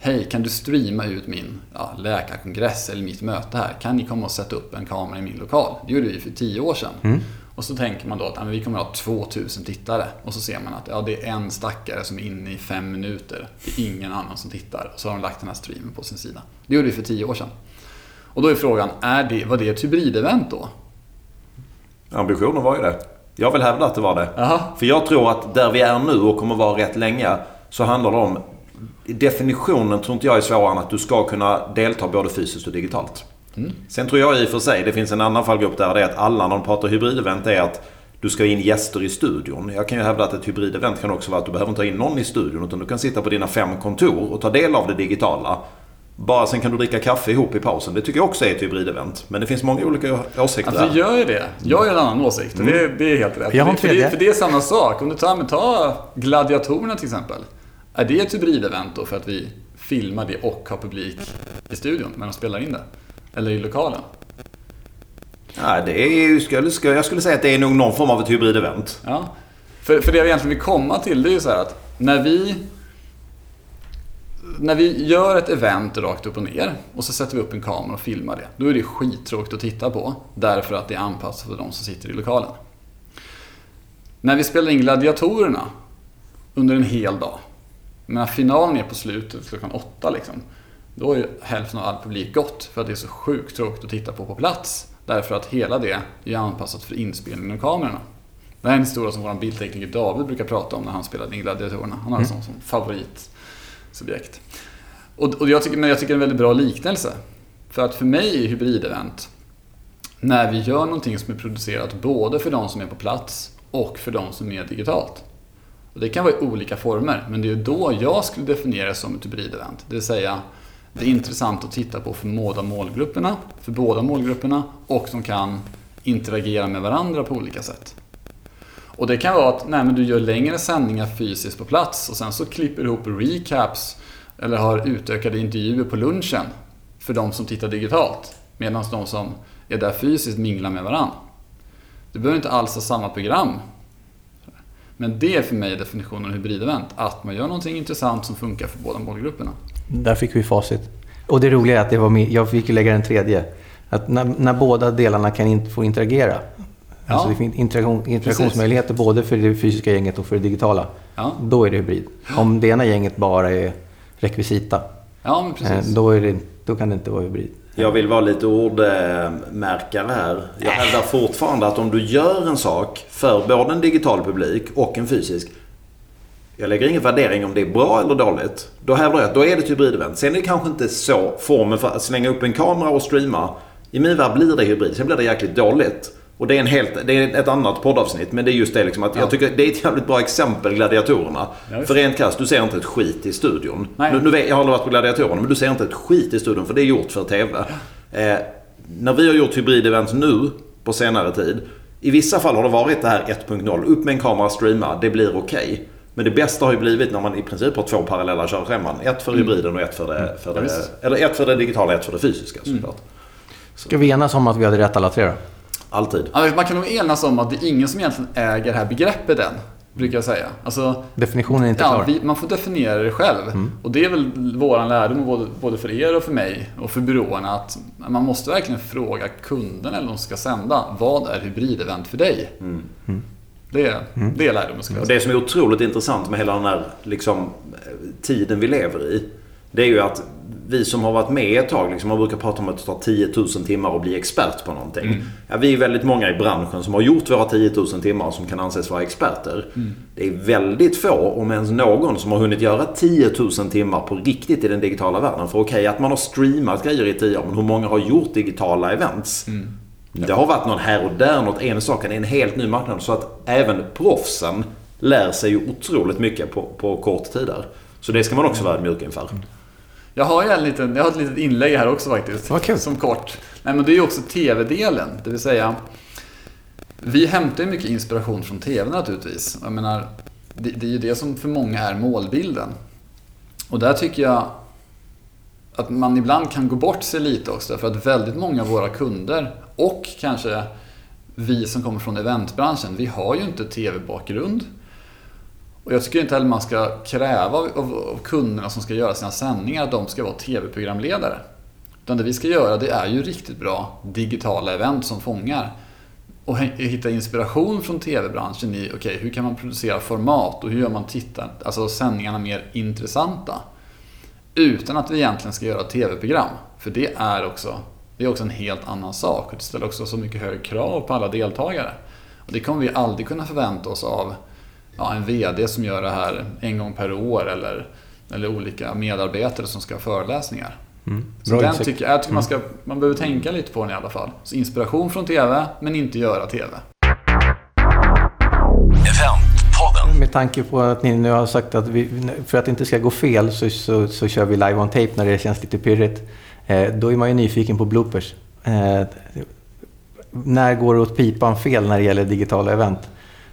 Hej, kan du streama ut min ja, läkarkongress eller mitt möte här? Kan ni komma och sätta upp en kamera i min lokal? Det gjorde vi för tio år sedan. Mm. Och så tänker man då att vi kommer att ha 2000 tittare. Och så ser man att ja, det är en stackare som är inne i fem minuter. Det är ingen annan som tittar. Och så har de lagt den här streamen på sin sida. Det gjorde vi för tio år sedan. Och då är frågan, är det, var det ett hybridevent då? Ambitionen var ju det. Jag vill hävda att det var det. Jaha. För jag tror att där vi är nu och kommer vara rätt länge så handlar det om... Definitionen tror inte jag är svårare än att du ska kunna delta både fysiskt och digitalt. Sen tror jag i och för sig, det finns en annan fallgrupp där, det är att alla när de pratar hybridevent är att du ska in gäster i studion. Jag kan ju hävda att ett hybridevent kan också vara att du behöver inte ta in någon i studion utan du kan sitta på dina fem kontor och ta del av det digitala. Bara sen kan du dricka kaffe ihop i pausen. Det tycker jag också är ett hybridevent. Men det finns många olika åsikter Alltså, där. gör ju det. Jag har en annan åsikt och det, det är helt rätt. Jag har en för, det, för det är samma sak. Om du tar, men ta gladiatorerna till exempel. Är det ett hybridevent då för att vi filmar det och har publik i studion när de spelar in det? Eller i lokalen? Nej, det är skulle, jag skulle säga att det är nog någon form av ett hybridevent. Ja. För, för det jag egentligen vill komma till det är ju så här att när vi när vi gör ett event rakt upp och ner och så sätter vi upp en kamera och filmar det. Då är det skittråkigt att titta på. Därför att det är anpassat för de som sitter i lokalen. När vi spelar in gladiatorerna under en hel dag. Men finalen är på slutet klockan åtta liksom. Då är hälften av all publik gått för att det är så sjukt tråkigt att titta på på plats. Därför att hela det är anpassat för inspelningen av kamerorna. Det här är en historia som vår bildtekniker David brukar prata om när han spelade in gladiatorerna. Han har en sån som favoritsubjekt. Och, och jag, tycker, men jag tycker det är en väldigt bra liknelse. För att för mig är hybridevent när vi gör någonting som är producerat både för de som är på plats och för de som är digitalt. Och det kan vara i olika former, men det är då jag skulle definiera det som ett hybridevent. Det vill säga, det är intressant att titta på för båda målgrupperna, för båda målgrupperna och som kan interagera med varandra på olika sätt. Och det kan vara att nej, men du gör längre sändningar fysiskt på plats och sen så klipper du ihop recaps eller har utökade intervjuer på lunchen för de som tittar digitalt. Medan de som är där fysiskt minglar med varandra. Du behöver inte alls ha samma program. Men det är för mig definitionen av hybridevent. Att man gör någonting intressant som funkar för båda målgrupperna. Där fick vi facit. Och det roliga är att det var med, jag fick lägga den tredje. Att när, när båda delarna kan in, få interagera. Ja. Alltså det finns interaktion, interaktionsmöjligheter både för det fysiska gänget och för det digitala. Ja, Då är det hybrid. Om det ena gänget bara är rekvisita, ja eh, precis. då, det, då kan det inte vara hybrid. Jag vill vara lite ordmärkare här. Jag hävdar fortfarande att om du gör en sak för både en digital publik och en fysisk. Jag lägger ingen värdering om det är bra eller dåligt. Då hävdar jag att då är det ett hybridevent. Sen är det kanske inte så formen för att slänga upp en kamera och streama. I min värld blir det hybrid. Sen blir det jäkligt dåligt. Och det är, en helt, det är ett annat poddavsnitt. Men det är just det liksom att Ja. jag tycker det är ett jävligt bra exempel, gladiatorerna. Ja, för rent krasst, du ser inte ett skit i studion. Nej. Nu, nu vet, jag har aldrig varit på gladiatorerna, men du ser inte ett skit i studion för det är gjort för TV. Eh, när vi har gjort hybridevent nu på senare tid. I vissa fall har det varit det här 1.0. Upp med en kamera, streama, det blir okej. Men det bästa har ju blivit när man i princip har två parallella körscheman. Ett för hybriden och ett för det, för Mm. Ja, det, eller ett för det digitala och ett för det fysiska såklart. Ska vi enas om att vi hade rätt alla tre då? Alltid. Ja, Man kan nog enas om att det är ingen som egentligen äger det här begreppet än. Brukar jag säga. Alltså, Definitionen är inte ja, klar. vi, man får definiera det själv. Och det är väl våran lärdom både, både för er och för mig och för byråerna att man måste verkligen fråga kunden eller de ska sända. Vad är hybridevent för dig? Det, är- det är lärdomen skulle jag Och säga. det som är otroligt intressant med hela den här liksom, tiden vi lever i. Det är ju att vi som har varit med ett tag, liksom, man brukar prata om att det tar 10 000 timmar att bli expert på någonting. Ja, vi är väldigt många i branschen som har gjort våra 10 000 timmar som kan anses vara experter. Det är väldigt få, om ens någon, som har hunnit göra 10 000 timmar på riktigt i den digitala världen. För okej, att man har streamat grejer i 10 år, men hur många har gjort digitala events? Det har varit någon här och där, något enstaka. Det är en helt ny marknad. Så att även proffsen lär sig ju otroligt mycket på, på kort tid där. Så det ska man också vara ödmjuk inför. Jag har ju en liten, jag har ett litet inlägg här också faktiskt. Vad kul. Som kort. Nej men det är ju också TV-delen. Det vill säga, vi hämtar ju mycket inspiration från TV naturligtvis. Jag menar, det, det är ju det som för många är målbilden. Och där tycker jag att man ibland kan gå bort sig lite också. För att väldigt många av våra kunder och kanske vi som kommer från eventbranschen, vi har ju inte TV-bakgrund. Och jag tycker inte heller man ska kräva av, kunderna som ska göra sina sändningar att de ska vara TV-programledare. Utan det vi ska göra det är ju riktigt bra digitala event som fångar. Och hitta inspiration från TV-branschen i, okay, hur kan man producera format och hur gör man tittar, alltså sändningarna mer intressanta? Utan att vi egentligen ska göra TV-program. För det är också, det är också en helt annan sak. Och det ställer också så mycket högre krav på alla deltagare. Och det kommer vi aldrig kunna förvänta oss av ja, en VD som gör det här en gång per år eller, eller olika medarbetare som ska ha föreläsningar. Så Mm. Bra den insikt. tycker, jag tycker man, ska, man behöver tänka lite på den i alla fall. Så inspiration från TV, men inte göra TV. Med tanke på att ni nu har sagt att vi, för att det inte ska gå fel så, så, så kör vi live on tape när det känns lite pirrigt. Eh, då är man ju nyfiken på bloopers. Eh, när går det åt pipan fel när det gäller digitala event?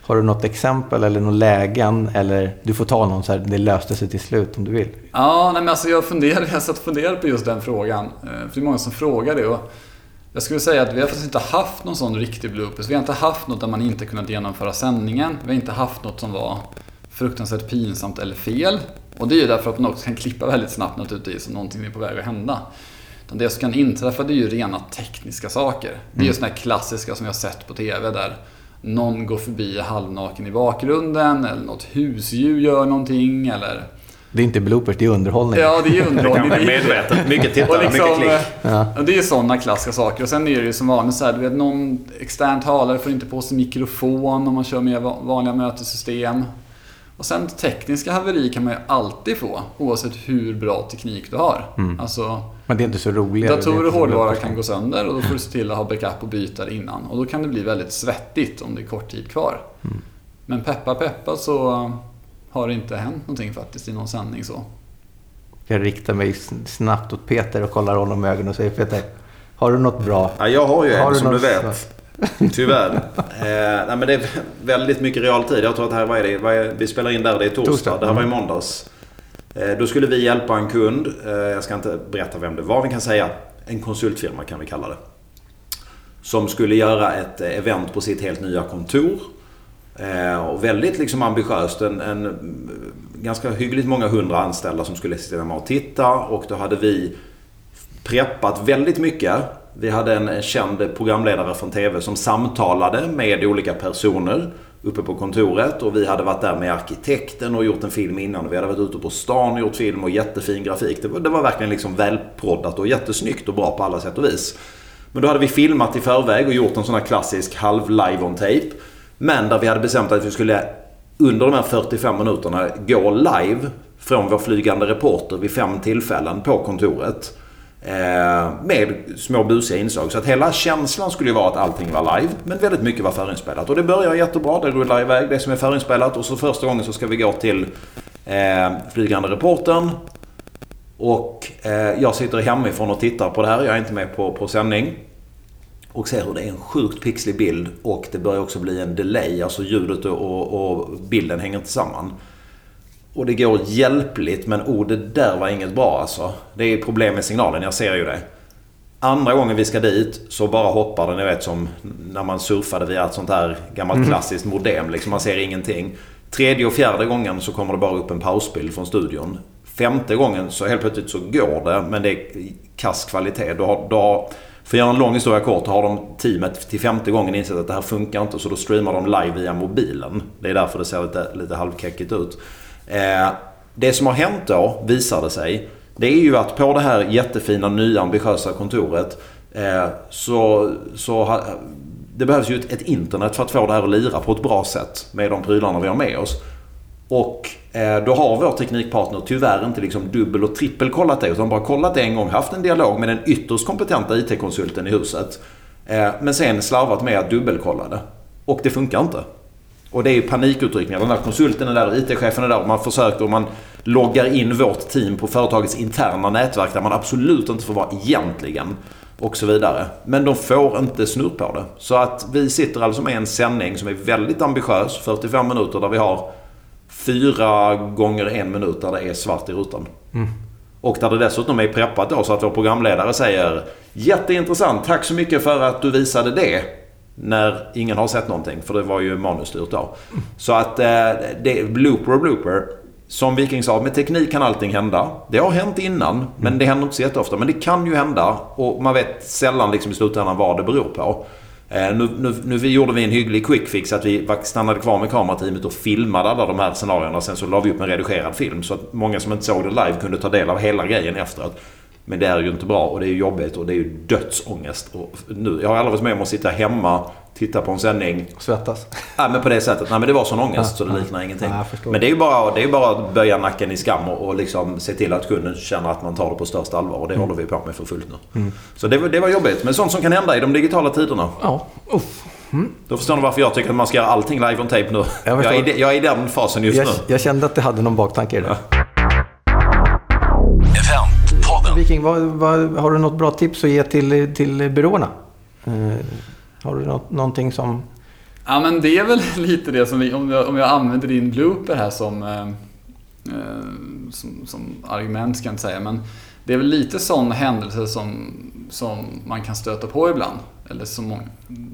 Har du något exempel eller några lägen? Eller du får ta någon så här, det löste sig till slut om du vill. Ja, nej men alltså jag funderar, jag satt och funderade på just den frågan. Eh, För det är många som frågar det. Och jag skulle säga att vi har faktiskt inte haft någon sån riktig bloopers. Vi har inte haft något där man inte kunnat genomföra sändningen. Vi har inte haft något som var fruktansvärt pinsamt eller fel. Och det är ju därför att man också kan klippa väldigt snabbt naturligtvis om någonting är på väg att hända. Utan det som kan inträffa det är ju rena tekniska saker. Det är ju sådana här klassiska som vi har sett på TV där någon går förbi halvnaken i bakgrunden eller något husdjur gör någonting eller Det är inte bloopers, det är underhållning. Ja, det är underhållning. Det är- medvetet. Mycket tittare, liksom, mycket klick. Ja. ja, det är sådana klassiska saker. Och sen är det ju som vanligt så här, du vet någon extern talare får inte på sig mikrofon om man kör med va- vanliga mötessystem. Och sen tekniska haveri kan man ju alltid få, oavsett hur bra teknik du har. Alltså, Men det är inte så roligt. datorer och hårdvara kan gå sönder och då får du se till att ha backup och byta det innan. Och då kan det bli väldigt svettigt om det är kort tid kvar. Men peppa peppa så har det inte hänt någonting faktiskt i någon sändning så. Jag riktar mig snabbt åt Peter och kollar honom i ögonen och säger Peter, har du något bra? Ja, jag har ju Har en du som du vet. Tyvärr. eh, nej, men det är väldigt mycket realtid. Jag tror att här, vad är det? Vad är, vi spelar in där, det är torsdag. Torsdag, Det här var i mm. måndags. Eh, då skulle vi hjälpa en kund. Eh, jag ska inte berätta vem det var. Vi kan säga en konsultfirma kan vi kalla det. Som skulle göra ett eh, event på sitt helt nya kontor. Eh, och väldigt liksom ambitiöst. En, en mm, ganska hyggligt många hundra anställda som skulle sitta med och titta. Och då hade vi preppat väldigt mycket. Vi hade en känd programledare från TV som samtalade med olika personer uppe på kontoret. Och vi hade varit där med arkitekten och gjort en film innan. Vi hade varit ute på stan och gjort film och jättefin grafik. Det var, det var verkligen liksom välproddat och jättesnyggt och bra på alla sätt och vis. Men då hade vi filmat i förväg och gjort en sån här klassisk halv live on tape. Men där vi hade bestämt att vi skulle under de här 45 minuterna gå live från vår flygande reporter vid fem tillfällen på kontoret. Eh, med små busiga inslag. Så att hela känslan skulle ju vara att allting var live. Men väldigt mycket var förinspelat. Och det börjar jättebra. Det rullar iväg det som är förinspelat. Och så första gången så ska vi gå till eh, flygande reportern. Och eh, jag sitter hemifrån och tittar på det här. Jag är inte med på, på sändning. Och ser hur det är en sjukt pixlig bild. Och det börjar också bli en delay. Alltså ljudet och, och bilden hänger inte samman. Och det går hjälpligt men oh det där var inget bra alltså. Det är problem med signalen, jag ser ju det. Andra gången vi ska dit så bara hoppar den, ni vet som när man surfade via ett sånt här gammalt Mhm. klassiskt modem. Liksom man ser ingenting. Tredje och fjärde gången så kommer det bara upp en pausbild från studion. Femte gången så helt plötsligt så går det men det är kass kvalitet. Då har, då har, för att göra en lång historia kort har de teamet till femte gången insett att det här funkar inte så då streamar de live via mobilen. Det är därför det ser lite, lite halvkäckigt ut. Eh, det som har hänt då, visar det sig, det är ju att på det här jättefina nya ambitiösa kontoret eh, så, så ha, det behövs ju ett, ett internet för att få det här att lira på ett bra sätt med de prylarna vi har med oss. Och eh, då har vår teknikpartner tyvärr inte liksom dubbel och trippelkollat det utan bara kollat det en gång, haft en dialog med den ytterst kompetenta IT-konsulten i huset. Eh, men sen slarvat med att dubbelkolla det. Och det funkar inte. Och det är panikutryckningar. Den där konsulten är där, IT-chefen är där man försöker man loggar in vårt team på företagets interna nätverk där man absolut inte får vara egentligen. Och så vidare. Men de får inte snurr på det. Så att vi sitter alltså med en sändning som är väldigt ambitiös, 45 minuter, där vi har fyra gånger en minut där det är svart i rutan. Och där det dessutom är preppat då så att vår programledare säger Jätteintressant, tack så mycket för att du visade det. När ingen har sett någonting, för det var ju manusstyrt då. Så att eh, det är blooper och blooper. Som Viking sa, med teknik kan allting hända. Det har hänt innan, men det händer inte så jätteofta. Men det kan ju hända och man vet sällan liksom i slutändan vad det beror på. Eh, nu, nu, nu vi gjorde vi en hygglig quick fix att vi stannade kvar med kamerateamet och filmade alla de här scenarierna. Sen så la vi upp en redigerad film så att många som inte såg det live kunde ta del av hela grejen efteråt. Men det är ju inte bra och det är jobbigt och det är ju dödsångest. Och nu, jag har aldrig varit med om att sitta hemma, titta på en sändning. Svettas. Nej men på det sättet. Nej men det var sån ångest så det liknar ingenting. Ja, men det är ju bara, det är bara att böja nacken i skam och, och liksom se till att kunden känner att man tar det på största allvar. Och det Mm. håller vi på med för fullt nu. Så det, var- det var jobbigt. Men sånt som kan hända i de digitala tiderna. Ja, uff. Då förstår ni varför jag tycker att man ska göra allting live on tape nu. Jag Jag, är, jag är i den fasen just Jag, nu. jag kände att det hade någon baktanke i det. Viking, vad, vad, har du något bra tips att ge till, till byråerna? Eh, har du något, någonting som... Ja men det är väl lite det som vi, om jag, om jag använder din blooper här som, eh, eh, som, som argument ska jag inte säga, men det är väl lite sådana händelser som, som man kan stöta på ibland. Eller som många,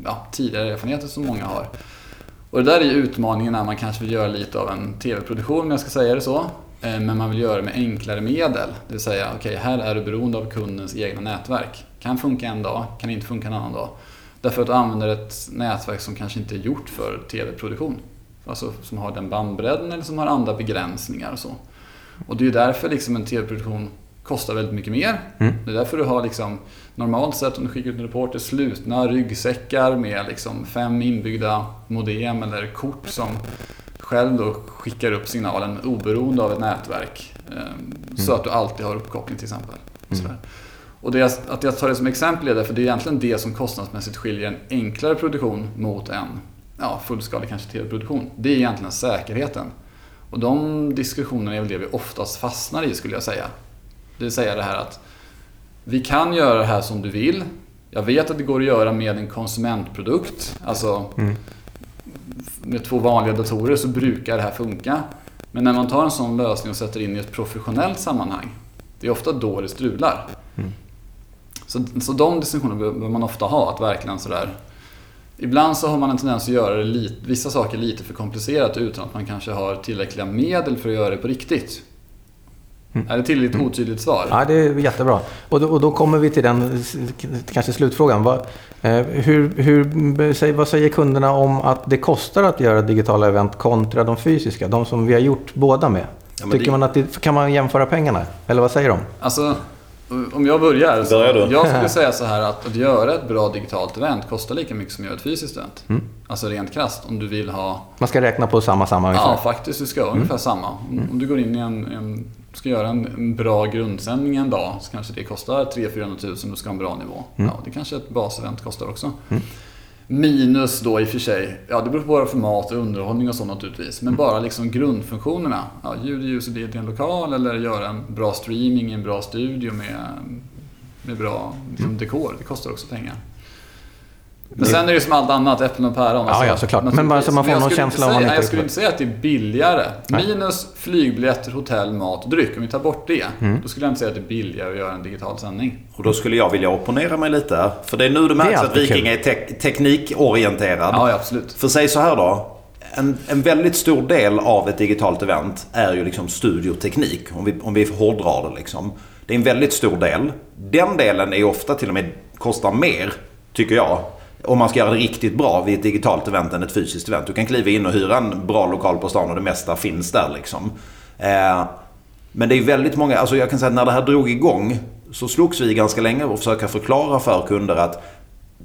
ja, tidigare erfarenheter som många har. Och det där är ju utmaningen när man kanske vill göra lite av en TV-produktion, om jag ska säga det så. Eh, Men man vill göra det med enklare medel. Det vill säga, okej, här är du beroende av kundens egna nätverk. Kan funka en dag, kan inte funka en annan dag. Därför att du använder ett nätverk som kanske inte är gjort för TV-produktion. Alltså som har den bandbredden eller som har andra begränsningar och så. Och det är ju därför liksom en TV-produktion kostar väldigt mycket mer. Mm. Det är därför du har liksom, normalt sett om du skickar ut en reporter, slutna ryggsäckar med liksom fem inbyggda modem eller kort som själv då skickar upp signalen oberoende av ett nätverk. Eh, Så att du alltid har uppkoppling till exempel. Sådär. Och det, att jag tar det som exempel är därför det är egentligen det som kostnadsmässigt skiljer en enklare produktion mot en ja, fullskalig kanske tv-produktion. Det är egentligen säkerheten. Och de diskussionerna är väl det vi oftast fastnar i skulle jag säga. Det vill säga det här att vi kan göra det här som du vill. Jag vet att det går att göra med en konsumentprodukt. Alltså med två vanliga datorer så brukar det här funka. Men när man tar en sån lösning och sätter in i ett professionellt sammanhang. Det är ofta då det strular. Så, så de diskussionerna behöver man ofta ha. Att verkligen sådär Ibland så har man en tendens att göra lite, vissa saker lite för komplicerat utan att man kanske har tillräckliga medel för att göra det på riktigt. Är det tillräckligt otydligt svar? Ja, det är jättebra. Och då, och då kommer vi till den kanske slutfrågan. Vad, eh, hur, hur, säg- vad säger kunderna om att det kostar att göra digitala event kontra de fysiska? De som vi har gjort båda med. Ja, Tycker det- man att det, kan man jämföra pengarna? Eller vad säger de? Alltså, om jag börjar. Så Börjar? Jag skulle säga så här att att göra ett bra digitalt event kostar lika mycket som att göra ett fysiskt event. Mm. Alltså rent krasst. Om du vill ha... Man ska räkna på samma samma ungefär. Ja, faktiskt. Du ska ha ungefär samma. Om, om du går in i en... en ska göra en, en bra grundsändning en dag så kanske det kostar 300-400 tusen och du ska ha en bra nivå. Ja, det kanske ett basevent kostar också. Minus då i och för sig, ja det beror på vad för mat och underhållning och så naturligtvis. Men bara liksom grundfunktionerna. Ja, ljud, ljus och bild i en lokal eller göra en bra streaming i en bra studio med, med bra liksom, dekor. Det kostar också pengar. Men sen är det ju som allt annat, äpplen och päron. Ja, ja, såklart. Men bara så man får jag någon skulle känsla inte om man säga, inte Jag skulle inte säga att det är billigare. Nej. Minus flygbiljetter, hotell, mat och dryck. Om vi tar bort det, Mm. då skulle jag inte säga att det är billigare att göra en digital sändning. Och då skulle jag vilja opponera mig lite. För det är nu det märks att Viking är tek- teknikorienterad. Ja, ja, absolut. För säg så här då. En, en väldigt stor del av ett digitalt event är ju liksom studioteknik. Om vi, om vi hårdrar det liksom. Det är en väldigt stor del. Den delen är ofta till och med kostar mer, tycker jag. Om man ska göra det riktigt bra vid ett digitalt event än ett fysiskt event. Du kan kliva in och hyra en bra lokal på stan och det mesta finns där liksom. Eh, men det är väldigt många, alltså jag kan säga att när det här drog igång så slogs vi ganska länge och försöka förklara för kunder att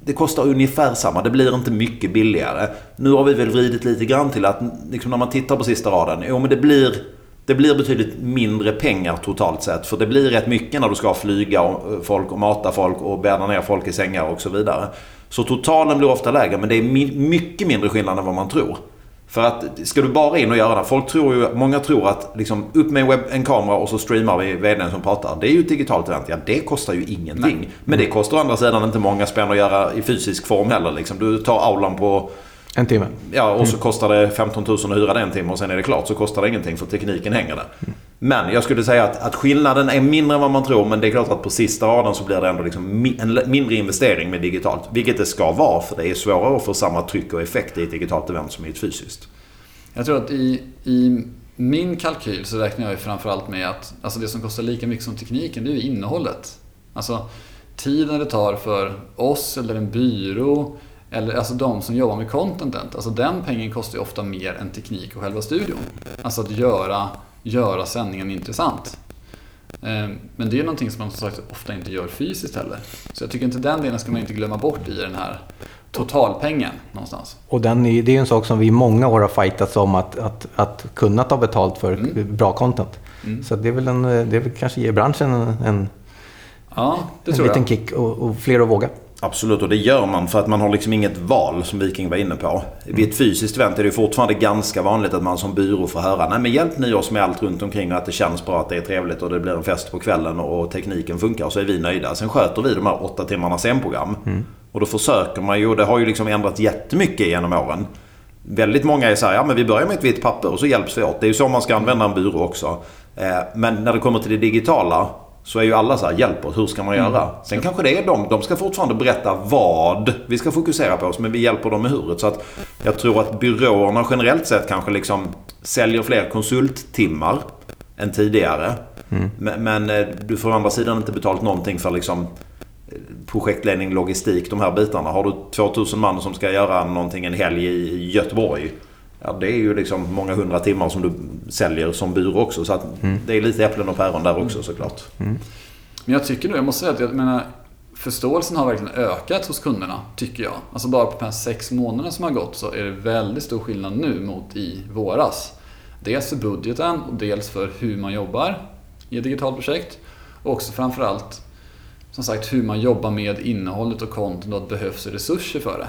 det kostar ungefär samma, det blir inte mycket billigare. Nu har vi väl vridit lite grann till att liksom när man tittar på sista raden, jo men det blir, det blir betydligt mindre pengar totalt sett. För det blir rätt mycket när du ska flyga och- eh, folk och mata folk och bädda ner folk i sängar och så vidare. Så totalen blir ofta lägre men det är mycket mindre skillnad än vad man tror. För att ska du bara in och göra det. Folk tror ju, många tror att liksom upp med en, webb, en kamera och så streamar vi vdn som pratar. Det är ju ett digitalt event. Ja, det kostar ju ingenting. Men det kostar å andra sidan inte många spänn att göra i fysisk form heller. Liksom. Du tar aulan på, En timme. ja och så kostar det 15 000 att hyra det en timme och sen är det klart. Så kostar det ingenting för tekniken hänger där. Men jag skulle säga att, att skillnaden är mindre än vad man tror. Men det är klart att på sista raden så blir det ändå liksom mi- en mindre investering med digitalt. Vilket det ska vara. För det är svårare att få samma tryck och effekt i ett digitalt event som i ett fysiskt. Jag tror att i, i min kalkyl så räknar jag ju framförallt med att alltså det som kostar lika mycket som tekniken, det är ju innehållet. Alltså tiden det tar för oss eller en byrå eller alltså de som jobbar med contentet. Alltså den pengen kostar ju ofta mer än teknik och själva studion. Alltså att göra, göra sändningen intressant. Eh, Men det är ju någonting som man som sagt ofta inte gör fysiskt heller. Så jag tycker inte den delen ska man inte glömma bort i den här totalpengen någonstans. Och den är, det är en sak som vi i många år har fightats om att, att, att kunna ta betalt för bra content. Mm. Så det är väl, en, det är väl kanske ger branschen en, en, Ja, en liten jag. kick och, och fler att våga. Absolut, och det gör man för att man har liksom inget val som Viking var inne på. Vid ett fysiskt event är det fortfarande ganska vanligt att man som byrå får höra Nej men hjälp ni oss med allt runt omkring och att det känns bra, att det är trevligt och det blir en fest på kvällen och, och tekniken funkar så är vi nöjda. Sen sköter vi de här åtta timmarna scenprogram. Och då försöker man ju, och det har ju liksom ändrats jättemycket genom åren. Väldigt många är så här, ja men vi börjar med ett vitt papper och så hjälps vi åt. Det är ju så man ska använda en byrå också. Eh, Men när det kommer till det digitala så är ju alla så här, hjälp oss, hur ska man göra? Sen kanske det är de, de ska fortfarande berätta vad vi ska fokusera på, men vi hjälper dem med huret. Så att jag tror att byråerna generellt sett kanske liksom säljer fler konsulttimmar än tidigare. Men, men eh, du får å andra sidan inte betalt någonting för liksom eh, projektledning, logistik, de här bitarna. Har du 2000 man som ska göra någonting en helg i Göteborg. Ja, det är ju liksom många hundra timmar som du säljer som byrå också. Så att det är lite äpplen och päron där också såklart. Men jag tycker nog, jag måste säga att jag menar, förståelsen har verkligen ökat hos kunderna, tycker jag. Alltså bara på de här sex månaderna som har gått så är det väldigt stor skillnad nu mot i våras. Dels för budgeten och dels för hur man jobbar i ett digitalt projekt. Och också framförallt, som sagt, hur man jobbar med innehållet och content och att det behövs resurser för det.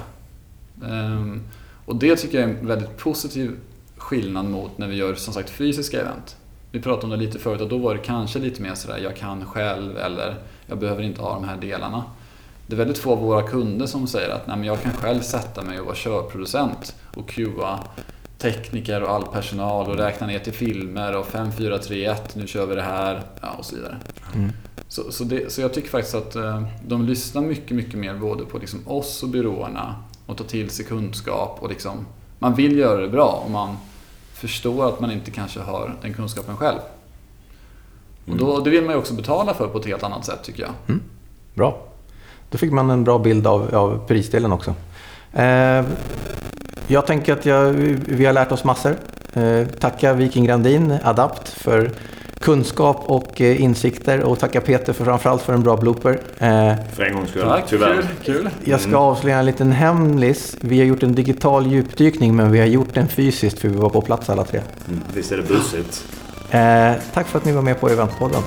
Ehm, och det tycker jag är en väldigt positiv skillnad mot när vi gör som sagt fysiska event. Vi pratade om det lite förut och då var det kanske lite mer sådär, jag kan själv eller jag behöver inte ha de här delarna. Det är väldigt få av våra kunder som säger att Nej, men jag kan själv sätta mig och vara körproducent och QA tekniker och all personal och räkna ner till filmer och 5, 4, 3, 1, nu kör vi det här ja, och så vidare. Så, så, det, så jag tycker faktiskt att eh, de lyssnar mycket, mycket mer både på liksom oss och byråerna och tar till sig kunskap och liksom man vill göra det bra och man förstår att man inte kanske har den kunskapen själv. Och då, det vill man ju också betala för på ett helt annat sätt tycker jag. Bra. Då fick man en bra bild av, av prisdelen också. Eh, jag tänker att jag, vi har lärt oss massor. Eh, tacka Viking Grandin, Adapt, för kunskap och eh, insikter och tacka Peter för framförallt för en bra blooper. Eh, För en gångs skull, Tack, tyvärr. kul, kul. jag ska avslöja en liten hemlis. Vi har gjort en digital djupdykning men vi har gjort den fysiskt för vi var på plats alla tre. Mm, visst är det busigt. Eh, tack för att ni var med på Eventpodden.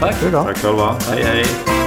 Tack. Tack själva. Hej hej.